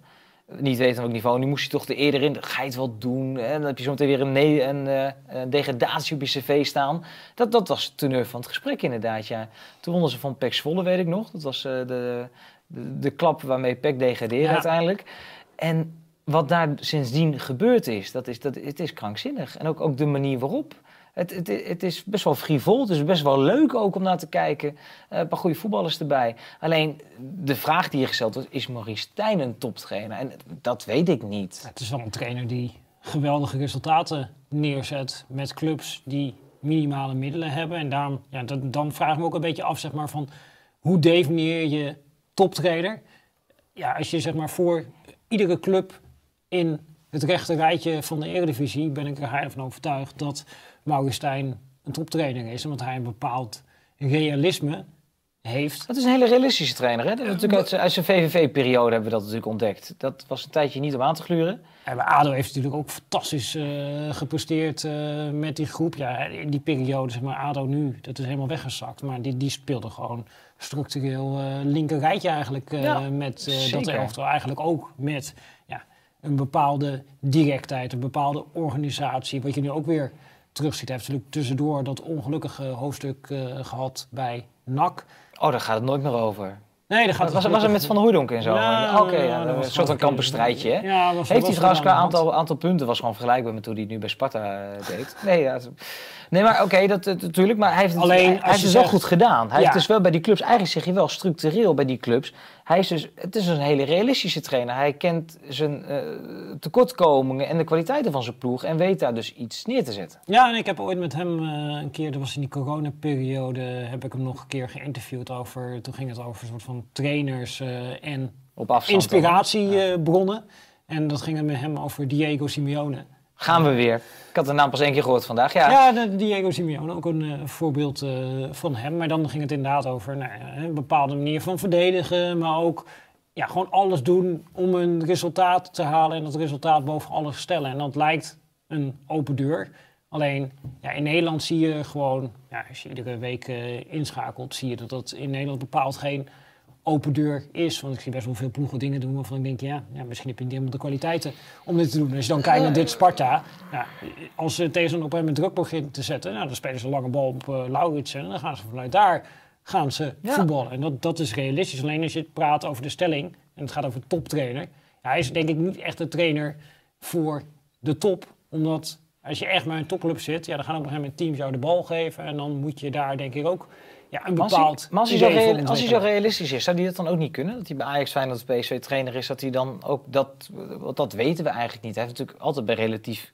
Niet weten op welk niveau. Nu moest hij toch er eerder in. Ga je het wel doen? En dan heb je zo meteen weer een, nee, een, eh, een degradatie op je cv staan. Dat, dat was de teneur van het gesprek inderdaad, ja. Toen wonnen ze van PEC Zwolle, weet ik nog. Dat was eh, de, de, de klap waarmee PEC degradeerde Ja. uiteindelijk. En wat daar sindsdien gebeurd is, dat is, dat, het is krankzinnig. En ook, ook de manier waarop. Het, het, het is best wel frivol, het is best wel leuk ook om naar te kijken. Eh, een paar goede voetballers erbij. Alleen de vraag die je gesteld wordt, is Maurice Stijn een toptrainer? En dat weet ik niet. Het is wel een trainer die geweldige resultaten neerzet met clubs die minimale middelen hebben. En daarom, ja, dan, vraag ik me ook een beetje af, zeg maar, van hoe definieer je toptrainer? Ja, als je zeg maar voor iedere club in het rechte rijtje van de Eredivisie ben ik er heilig van overtuigd dat Maurice Stijn een toptrainer is. Omdat hij een bepaald realisme heeft. Dat is een hele realistische trainer. Hè? Dat is natuurlijk uit, zijn- uit zijn VVV-periode hebben we dat natuurlijk ontdekt. Dat was een tijdje niet om aan te gluren. En bij ADO heeft natuurlijk ook fantastisch eh, gepresteerd eh, met die groep. Ja, in die periode, zeg maar, ADO nu, dat is helemaal weggezakt. Maar die, die speelde gewoon structureel eh linker rijtje eigenlijk. eh, Ja, met eh, dat elftal eigenlijk ook met ja, een bepaalde directheid, een bepaalde organisatie. Wat je nu ook weer terugziet. Hij heeft natuurlijk tussendoor dat ongelukkige hoofdstuk eh, gehad bij NAC. Oh, daar gaat het nooit meer over. Nee, dat gaat Was, was, was er met Van Hooydonk en zo? Ja, Oké, ja, een soort van kampenstrijdje. Hè? Ja, was, Heeft hij trouwens qua aantal, aantal punten was gewoon vergelijkbaar met hoe hij het nu bij Sparta eh, deed? Nee, ja, het- nee maar oké, dat dat natuurlijk. Maar hij heeft het, Alleen hij, als hij heeft je het wel goed gedaan. Hij Ja. heeft dus wel bij die clubs, eigenlijk zeg je wel structureel bij die clubs. Hij is dus, het is een hele realistische trainer. Hij kent zijn eh, tekortkomingen en de kwaliteiten van zijn ploeg en weet daar dus iets neer te zetten. Ja, en ik heb ooit met hem eh, een keer, dat was in die coronaperiode, heb ik hem nog een keer geïnterviewd over, toen ging het over een soort van trainers eh, en Op inspiratiebronnen. En dat ging het met hem over Diego Simeone. Gaan we weer. Ik had de naam pas één keer gehoord vandaag. Ja, Ja, Diego Simeone, ook een eh, voorbeeld eh, van hem. Maar dan ging het inderdaad over nou, ja, een bepaalde manier van verdedigen, maar ook ja, gewoon alles doen om een resultaat te halen en dat resultaat boven alles stellen. En dat lijkt een open deur. Alleen ja, in Nederland zie je gewoon, ja, als je iedere week eh, inschakelt, zie je dat dat in Nederland bepaald geen open deur is. Want ik zie best wel veel ploegen dingen doen waarvan ik denk, ja, ja misschien heb je niet helemaal de kwaliteiten om dit te doen. En als je dan kijkt naar dit Sparta, ja, als ze tegenstander op een moment druk begint te zetten, nou, dan spelen ze een lange bal op uh, Lauritsen en dan gaan ze vanuit daar gaan ze Ja. voetballen. En dat, dat is realistisch. Alleen als je het praat over de stelling, en het gaat over toptrainer. Ja, hij is denk ik niet echt een trainer voor de top. Omdat als je echt bij een topclub zit, ja, dan gaan op een gegeven moment teams jou de bal geven. En dan moet je daar denk ik ook ja, een Maar als hij- als zo idee voor real- als hij zo ontwikkelen. realistisch is, zou hij dat dan ook niet kunnen? Dat hij bij Ajax Feyenoord PSV trainer is, dat hij dan ook dat... Want dat weten we eigenlijk niet. Hij heeft natuurlijk altijd bij relatief...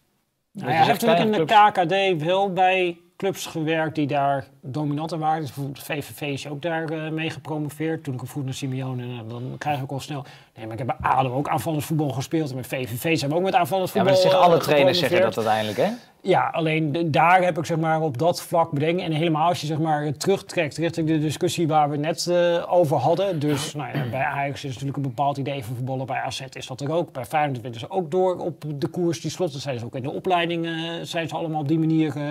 Nou ja, hij heeft natuurlijk in de. KKD wel bij clubs gewerkt die daar dominanter waren. Dus bijvoorbeeld VVV is ook daar eh, mee gepromoveerd. Toen ik op voet naar Simeone, en dan krijg ik ook al snel... Nee, maar ik heb bij ADO ook aanvallend voetbal gespeeld. En met VVV zijn we ook met aanvallend Ja, voetbal maar dat zeggen eh, alle trainers zeggen dat uiteindelijk, hè? Ja, alleen de- daar heb ik zeg maar op dat vlak bedenken. En helemaal als je zeg maar terugtrekt richting de discussie waar we net eh, over hadden. Dus nou ja, bij Ajax is natuurlijk een bepaald idee van voetballen. Bij AZ is dat er ook. Bij Feyenoord willen ze ook door op de koers die slot. Zijn ze ook in de opleiding eh, zijn ze allemaal op die manier eh,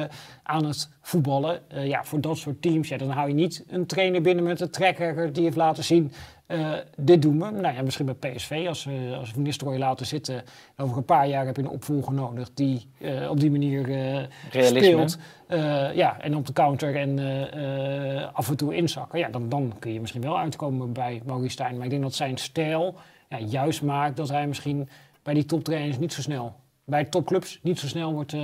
aan het voetballen. Eh, ja, voor dat soort teams, ja, dan hou je niet een trainer binnen met een tracker die heeft laten zien. eh, dit doen we. Nou ja, misschien bij PSV, als we, als Nistelrooy laten zitten. Over een paar jaar heb je een opvolger nodig die eh, op die manier Realisme. speelt. Ja, en op de counter en af en toe inzakken. Ja, dan, dan kun je misschien wel uitkomen bij Maurice Stijn. Maar ik denk dat zijn stijl ja, juist maakt dat hij misschien bij die toptrainers niet zo snel, bij topclubs niet zo snel wordt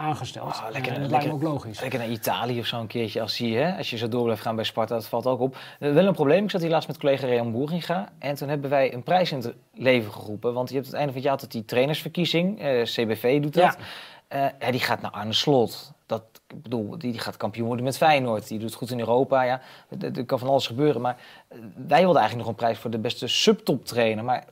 aangesteld. Ah, lekker, Eh, en dat lekker. lijkt me ook logisch. Lekker naar Italië of zo een keertje. Als, hij, hè, als je zo door blijft gaan bij Sparta, dat valt ook op. Eh, wel een probleem. Ik zat hier laatst met collega Rean Boeringa. En toen hebben wij een prijs in het leven geroepen. Want je hebt het einde van het jaar altijd die trainersverkiezing. eh, CBV doet dat. Ja. Eh, ja, die gaat naar Arne Slot. Dat, ik bedoel, die, die gaat kampioen worden met Feyenoord. Die doet goed in Europa. Ja, er kan van alles gebeuren. Maar wij wilden eigenlijk nog een prijs voor de beste subtop trainer. Maar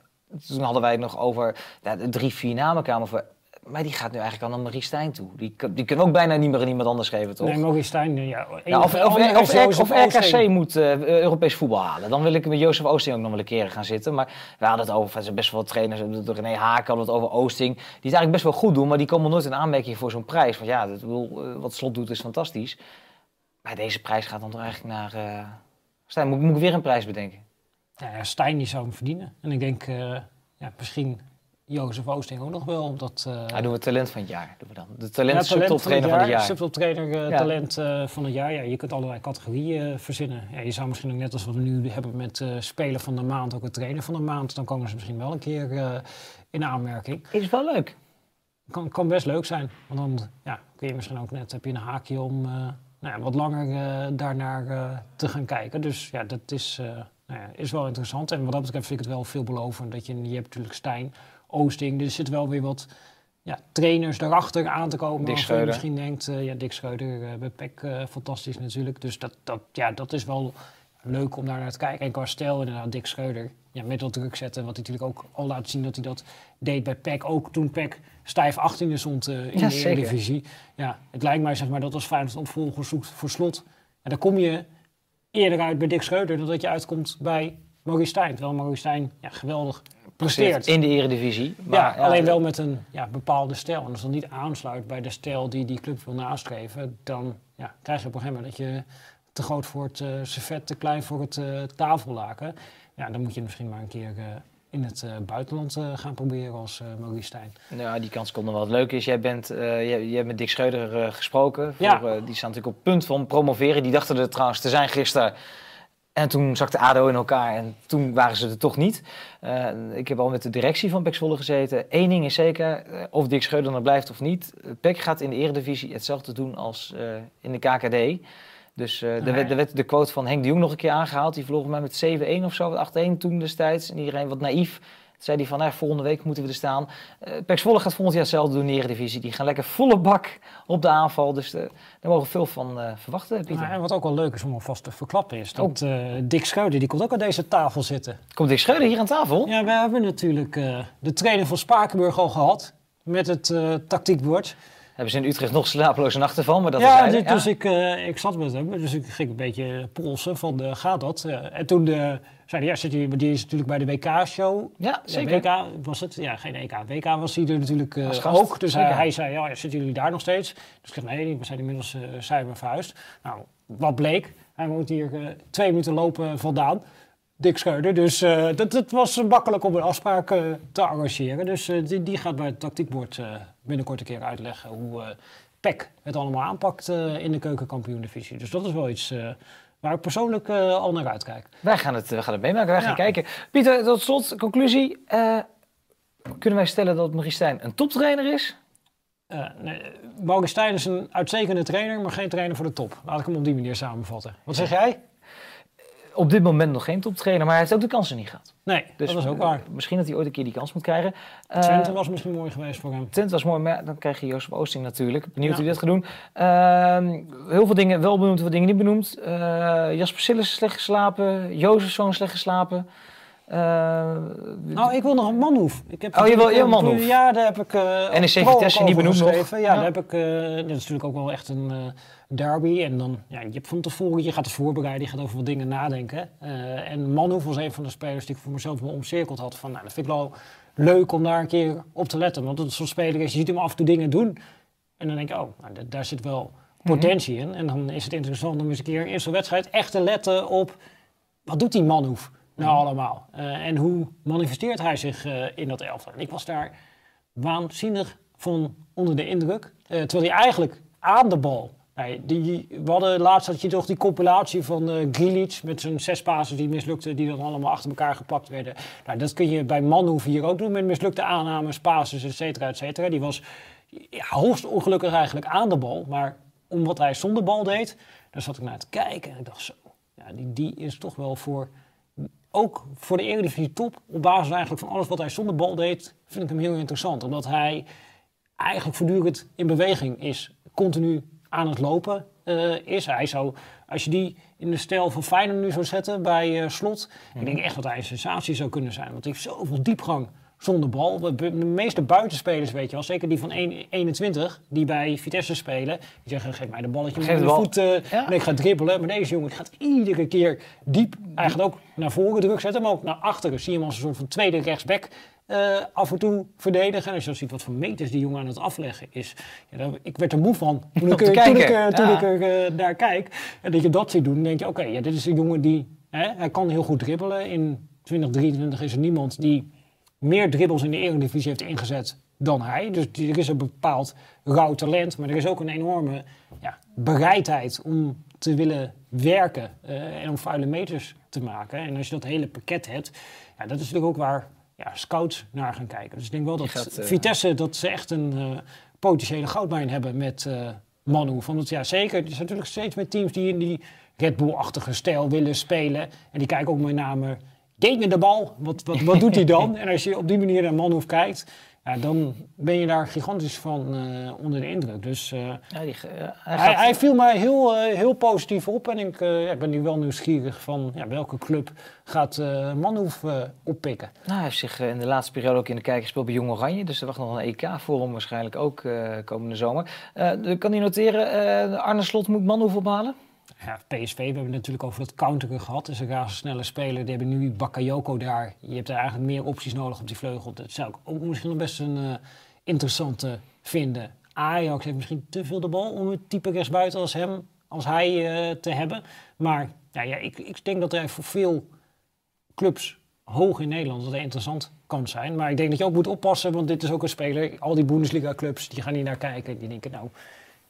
toen hadden wij het nog over ja, de drie, vier namen kwamen voor. Maar die gaat nu eigenlijk al naar Marie Stijn toe. Die, die kunnen ook bijna niet meer aan iemand anders geven, toch? Nee, Maurice Stijn, ja. Ja, of, of, of. RKC moet eh, Europees voetbal halen. Dan wil ik met Jozef Oosting ook nog wel een keer gaan zitten. Maar we hadden het over, er zijn best wel trainers. René Haken hadden we het over Oosting. Die het eigenlijk best wel goed doen, maar die komen nooit in aanmerking voor zo'n prijs. Want ja, dat, eh, wat Slot doet is fantastisch. Maar deze prijs gaat dan toch eigenlijk naar... Stijn, moet, moet ik weer een prijs bedenken? Ja, ja, Stijn die zou hem verdienen. En ik denk, ja, misschien Jozef Oosting ook nog wel. Omdat, Hij doen we talent van het jaar. Doen we dan. De talent, Ja, subtoptrainer van het jaar. Subtoptrainer, eh, Ja. talent eh, van het jaar. Ja, je kunt allerlei categorieën verzinnen. Ja, je zou misschien ook net als wat we nu hebben met speler van de maand, ook een trainer van de maand. Dan komen ze misschien wel een keer in aanmerking. Is wel leuk. Kan, kan best leuk zijn. Want dan ja, kun je misschien ook net, heb je een haakje om nou ja, wat langer daarnaar te gaan kijken. Dus ja, dat is, nou ja, is wel interessant. En wat dat betreft vind ik het wel veelbelovend. Dat je, je hebt natuurlijk Stijn, Oosting. Er zit wel weer wat ja, trainers daarachter aan te komen. Dick Schreuder. misschien denkt, eh, ja, Dick Schreuder eh, bij PEC, eh, fantastisch natuurlijk. Dus dat, dat, ja, dat is wel leuk om daar naar te kijken. En qua stijl inderdaad, Dick Schreuder. Ja, met dat druk zetten, wat hij natuurlijk ook al laat zien dat hij dat deed bij PEC. Ook toen PEC stijf 18e stond eh, in Ja, de. Eredivisie. Ja, het lijkt mij zeg maar dat als Feyenoord een opvolger zoekt voor slot. En dan kom je eerder uit bij Dick Schreuder dan dat je uitkomt bij Maurice Stijn. Terwijl Maurice Stijn ja, geweldig presteert. In de eredivisie. Maar, ja, alleen wel met een ja, bepaalde stijl. En als dat niet aansluit bij de stijl die die club wil nastreven, dan ja, krijg je op een gegeven moment dat je te groot voor het eh servet, te klein voor het eh, tafellaken. Ja, dan moet je misschien maar een keer eh, in het buitenland gaan proberen als Maurice Stijn. Nou, die kans komt nog wel. Het leuke is, jij, bent, jij, jij hebt met Dick Schreuder gesproken. Voor, Ja. die staan natuurlijk op punt van promoveren. Die dachten er trouwens te zijn gisteren. En toen zakte ADO in elkaar en toen waren ze er toch niet. Eh, ik heb al met de directie van PEC Zwolle gezeten. Eén ding is zeker, eh, of Dick Schreuder er blijft of niet. Eh, PEC gaat in de eredivisie hetzelfde doen als in de KKD. Dus eh er, Ah, er werd de quote van Henk de Jong nog een keer aangehaald. Die verloor mij met 7-1 of zo, 8-1 toen destijds. En iedereen wat naïef. Zei hij van, nou, volgende week moeten we er staan. Eh Zwolle gaat volgend jaar hetzelfde doen Eredivisie. Die gaan lekker volle bak op de aanval. Dus eh, daar mogen we veel van eh, verwachten, Pieter. Nou, en wat ook wel leuk is om alvast te verklappen is dat Oh. eh, Dick Schreuder, die komt ook aan deze tafel zitten. Komt Dick Schreuder hier aan tafel? Ja, we hebben natuurlijk eh, de trainer van Spakenburg al gehad met het eh, tactiekbord. Hebben ze in Utrecht nog slapeloze nachten van, maar dat ja, is dit- dus ik, eh, ik zat met hem, dus ik ging een beetje polsen van eh, gaat dat? Eh, en toen hij, ja, hij, die is natuurlijk bij de WK-show. Ja, zeker. WK was het? Ja, geen EK. WK was hij er natuurlijk gast, ook. Dus hij, zei, ja, zitten jullie daar nog steeds? Dus ik zei, nee, we zijn inmiddels zijn verhuisd. Nou, wat bleek? Hij woont hier eh, twee minuten lopen vandaan. Dick Schreuder. Dus eh, dat, dat was makkelijk om een afspraak te arrangeren. Dus die, die gaat bij het tactiekbord binnenkort een keer uitleggen hoe PEC het allemaal aanpakt in de keukenkampioen-divisie. Dus dat is wel iets waar ik persoonlijk eh, al naar uitkijk. Wij gaan het, we gaan het meemaken, wij gaan Ja. kijken. Pieter, tot slot, conclusie. Eh, kunnen wij stellen dat Maurice Stijn een toptrainer is? Eh nee, Maurice Stijn is een uitstekende trainer, maar geen trainer voor de top. Laat ik hem op die manier samenvatten. Wat zeg jij? Op dit moment nog geen toptrainer, maar hij heeft ook de kansen niet gehad. Nee, Dus dat is ook eh, waar. Misschien dat hij ooit een keer die kans moet krijgen. Eh, Twente was misschien mooi geweest voor hem. Twente was mooi, maar dan krijg je Joost Oosting natuurlijk. Benieuwd Ja. hoe hij dat gaat doen. Ehm, heel veel dingen wel benoemd, heel veel dingen niet benoemd. Eh, Jasper Sillis is slecht geslapen. Jozefzoon slecht geslapen. Eh, Nou, ik wil nog een Manhoef. Ik heb Oh, je wil- wil eh, Manhoef. Ja, daar heb ik... eh, NEC Vitesse niet benoemd nog. Ja, Ja. daar heb ik... dat is natuurlijk ook wel echt een derby. En dan, ja, je hebt van tevoren, je gaat het voorbereiden, je gaat over wat dingen nadenken. En Manhoef was een van de spelers die ik voor mezelf wel omcirkeld had. Van, nou, dat vind ik wel leuk om daar een keer op te letten. Want het zo'n speler is, je ziet hem af en toe dingen doen. En dan denk je, oh, nou, da- daar zit wel potentie in. En dan is het interessant om eens een keer in eerste wedstrijd echt te letten op... Wat doet die Manhoef nou allemaal? Eh, en hoe manifesteert hij zich eh, in dat elftal? En ik was daar waanzinnig van onder de indruk. Eh, terwijl hij eigenlijk aan de bal... Die, we hadden laatst had je toch die compilatie van Grealish met zijn zes pases die mislukten, die dan allemaal achter elkaar geplakt werden. Nou, dat kun je bij Manhoef hier ook doen met mislukte aannames, pases, et cetera, et cetera. Die was hoogst ongelukkig eigenlijk aan de bal, maar om wat hij zonder bal deed, daar zat ik naar te kijken en ik dacht zo, ja, die, die is toch wel voor, ook voor de Eredivisie top, op basis eigenlijk van alles wat hij zonder bal deed, vind ik hem heel interessant. Omdat hij eigenlijk voortdurend in beweging is, continu aan het lopen eh, is. Hij zou, als je die in de stijl van Feyenoord nu zou zetten bij eh, Slot, ik denk echt dat hij een sensatie zou kunnen zijn. Want hij heeft zoveel diepgang zonder bal. De, meeste buitenspelers, weet je wel, zeker die van 1 21, die bij Vitesse spelen, die zeggen, geef mij de balletje met de bal. voet Ja. en ik ga dribbelen. Maar deze jongen gaat iedere keer diep, eigenlijk ook naar voren druk zetten, maar ook naar achteren. Zie je hem als een soort van tweede rechtsback eh, af en toe verdedigen. En als je dan ziet wat voor meters die jongen aan het afleggen is. Ja, dan, ik werd er moe van *laughs* toen ik, toen ik, kijken, eh, toen ja. ik naar kijk. En dat je dat ziet doen, dan denk je, oké, ja, dit is een jongen die, hè, hij kan heel goed dribbelen. In 2023 is er niemand die meer dribbles in de Eredivisie heeft ingezet dan hij. Dus er is een bepaald rauw talent, maar er is ook een enorme ja, bereidheid om te willen werken eh, en om vuile meters te maken. En als je dat hele pakket hebt, ja, dat is natuurlijk ook waar ja, scouts naar gaan kijken. Dus ik denk wel dat gaat, eh, Vitesse dat ze echt een eh, potentiële goudmijn hebben met eh Manu. Van het, ja, zeker. Er zijn natuurlijk steeds meer teams die in die Red Bull-achtige stijl willen spelen. En die kijken ook met name, me de bal, wat, wat, wat doet hij dan? *laughs* En als je op die manier naar Manu kijkt, ja, dan ben je daar gigantisch van eh, onder de indruk. Dus eh, ja, die, eh, hij hij, gaat- hij viel mij heel, heel positief op. En ik, ja, ik ben nu wel nieuwsgierig van ja, welke club gaat Manhoef oppikken. Nou, hij heeft zich in de laatste periode ook in de kijker gespeeld bij Jong Oranje. Dus er wacht nog een EK voor hem waarschijnlijk ook komende zomer. Kan hij noteren, Arne Slot moet Manhoef ophalen? Ja, PSV, we hebben het natuurlijk over dat counteren gehad. Dus een razendsnelle speler. Die hebben nu Bakayoko daar. Je hebt er eigenlijk meer opties nodig op die vleugel. Dat zou ik ook misschien nog best een eh, interessante vinden. Ajax heeft misschien te veel de bal om het type rechtsbuiten als hem, als hij eh, te hebben. Maar ja, ik, ik denk dat hij voor veel clubs hoog in Nederland dat interessant kan zijn. Maar ik denk dat je ook moet oppassen, want dit is ook een speler. Al die Bundesliga-clubs die gaan hier naar kijken. Die denken, nou,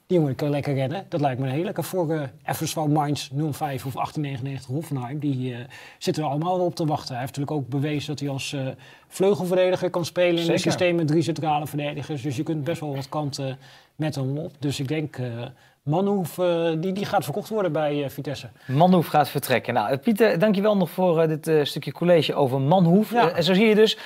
die jongen kan lekker rennen. Dat lijkt me een hele lekker voor uh, FSV Mainz 05 of 1899 Hoffenheim. Die eh, zitten er allemaal op te wachten. Hij heeft natuurlijk ook bewezen dat hij als eh, vleugelverdediger kan spelen in een systeem met drie centrale verdedigers. Dus je kunt best wel wat kanten met hem op. Dus ik denk, eh Manhoef, eh, die, die gaat verkocht worden bij eh, Vitesse. Manhoef gaat vertrekken. Nou, Pieter, dankjewel nog voor eh, dit stukje college over Manhoef. Ja. En zo zie je dus,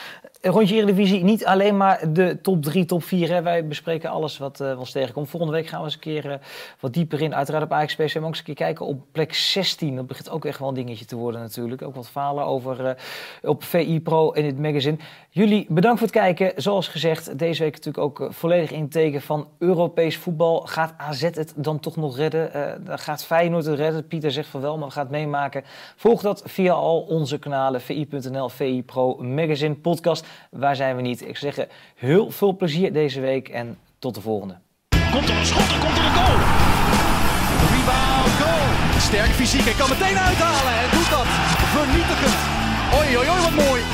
rondje Eredivisie, niet alleen maar de top 3, top 4. Hè. Wij bespreken alles wat ons tegenkomt. Volgende week gaan we eens een keer wat dieper in. Uiteraard op Ajax PSV, maar ook eens een keer kijken op plek 16. Dat begint ook echt wel een dingetje te worden natuurlijk. Ook wat falen over op VI Pro in het magazine. Jullie bedankt voor het kijken. Zoals gezegd, deze week natuurlijk ook volledig in het teken van Europees voetbal. Gaat AZ het dan toch nog redden? Eh dan gaat Feyenoord het redden? Pieter zegt van wel, maar het meemaken. Volg dat via al onze kanalen, vi.nl, VI Pro Magazine Podcast. Waar zijn we niet? Ik zeggen, heel veel plezier deze week en tot de volgende. Komt er een schot, komt er een goal. Rebound, goal. Sterk fysiek, hij kan meteen uithalen en doet dat vernietigend. Oei, oei, oei, wat mooi.